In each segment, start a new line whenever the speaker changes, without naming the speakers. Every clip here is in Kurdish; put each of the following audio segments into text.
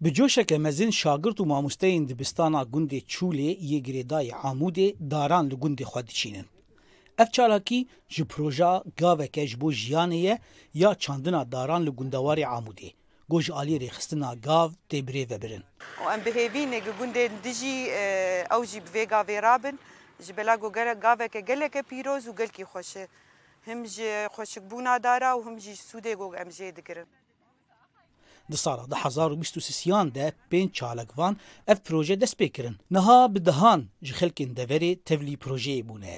Bi coşeke mezin şagirt û mamosteyên dibistana gundê Çûlê yê girêdayî Amûdê daran li gundê xwe diçînin. Ev çalakî ji proja Gaveke ji bo jiyanê ye ya çandina daran li gundewarê Amûdê, ku ji aliyê rêxistina gav tê birêvebirin. Û
em bi hêvî ne gi gundên dijî ew jî bi vê gavê re bin. Ji bela ku gaveke geleke pîroz û gelkî xweş e. Him ji xweşikbûna dara û him jî ji sûdê ku em jê digirin.
Di sala du hezar û bîst û siyan de pênc çalak van ev proje dest pê kirin. Niha bi dehan ji xelkên deverê tevlî projeyê bûne.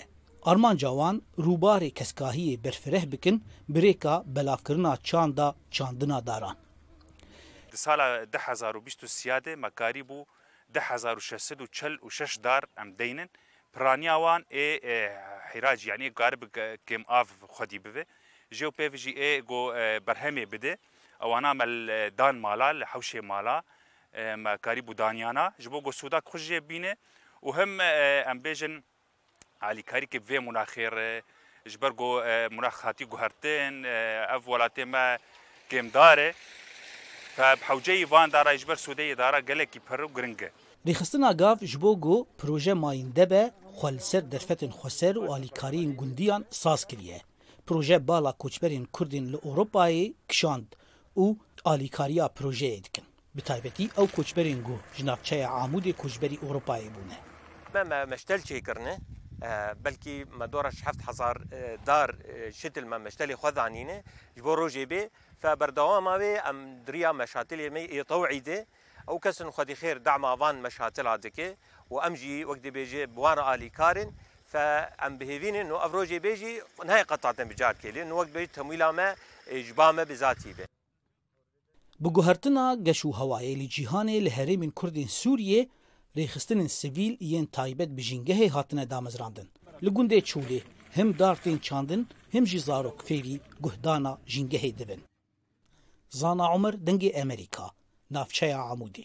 Armanca wan rûbarê keskahiyê berfireh bikin bi rêka belavkirina çanda çandina daran.
Di sala du hezar û bîst û sîya de me karî bû du hezar û şeş sed û çil û şeş dar em deynin. Piraniya wan ê hîracî yanî ê karibik kêmav xwedî bibe. Jê û pêv jî ê ku berhemê bide ewana me li dan mala, li hewşê mala me karîbû danyana ji bo ku sûda xwe jê bîne û him em bêjin alîkarî ke bi vê munaxê re ji ber ku munax hatî guhertin ev welatê me kêmdar e. Bi hewceyî van daran jî ber sûdeyê daran gelekî pir û giring e.
Rêxistina gav ji bo ku proje mayînde be, xwe li ser derfetên xweser û alîkariyên gundiyan saz kiriye. Proje bala koçberên Kurdên li Ewropayê kişand û alîkariya projeyê dikin. Bi taybetî ew koçberên ku ji navçeya Amûdê koçberî Ewropayê bûne.
Me me meştel çêkirine, belkî me dora ji heft hezar dar şitil me meştelê xwe danîne ji bo rojê bê. Fe berdewama wê em di riya meşatilê me yê tewî de Ew kesin xwedîxêr dema van meşatila dike û em jî wek dibêje bi wan re alîkar in. Fe em bihêvînin û ev rojê bê jî nayê qet hatin bi carkê lê nu wek dibêje temwîla me ji ba me bi zatî be.
Bi guhertina geş û hewayê li cîhanê li herêmên Kurd ên Sûriyê rêxistinên sivîl yên taybet bi jîngehê hatine damezrandin. Li gundê Çolê him dar tên çandin him jî zarok fêrî guhdana jîngehê dibin. Zana Omer, Dengê Amerîka, Navçeya Amûdê.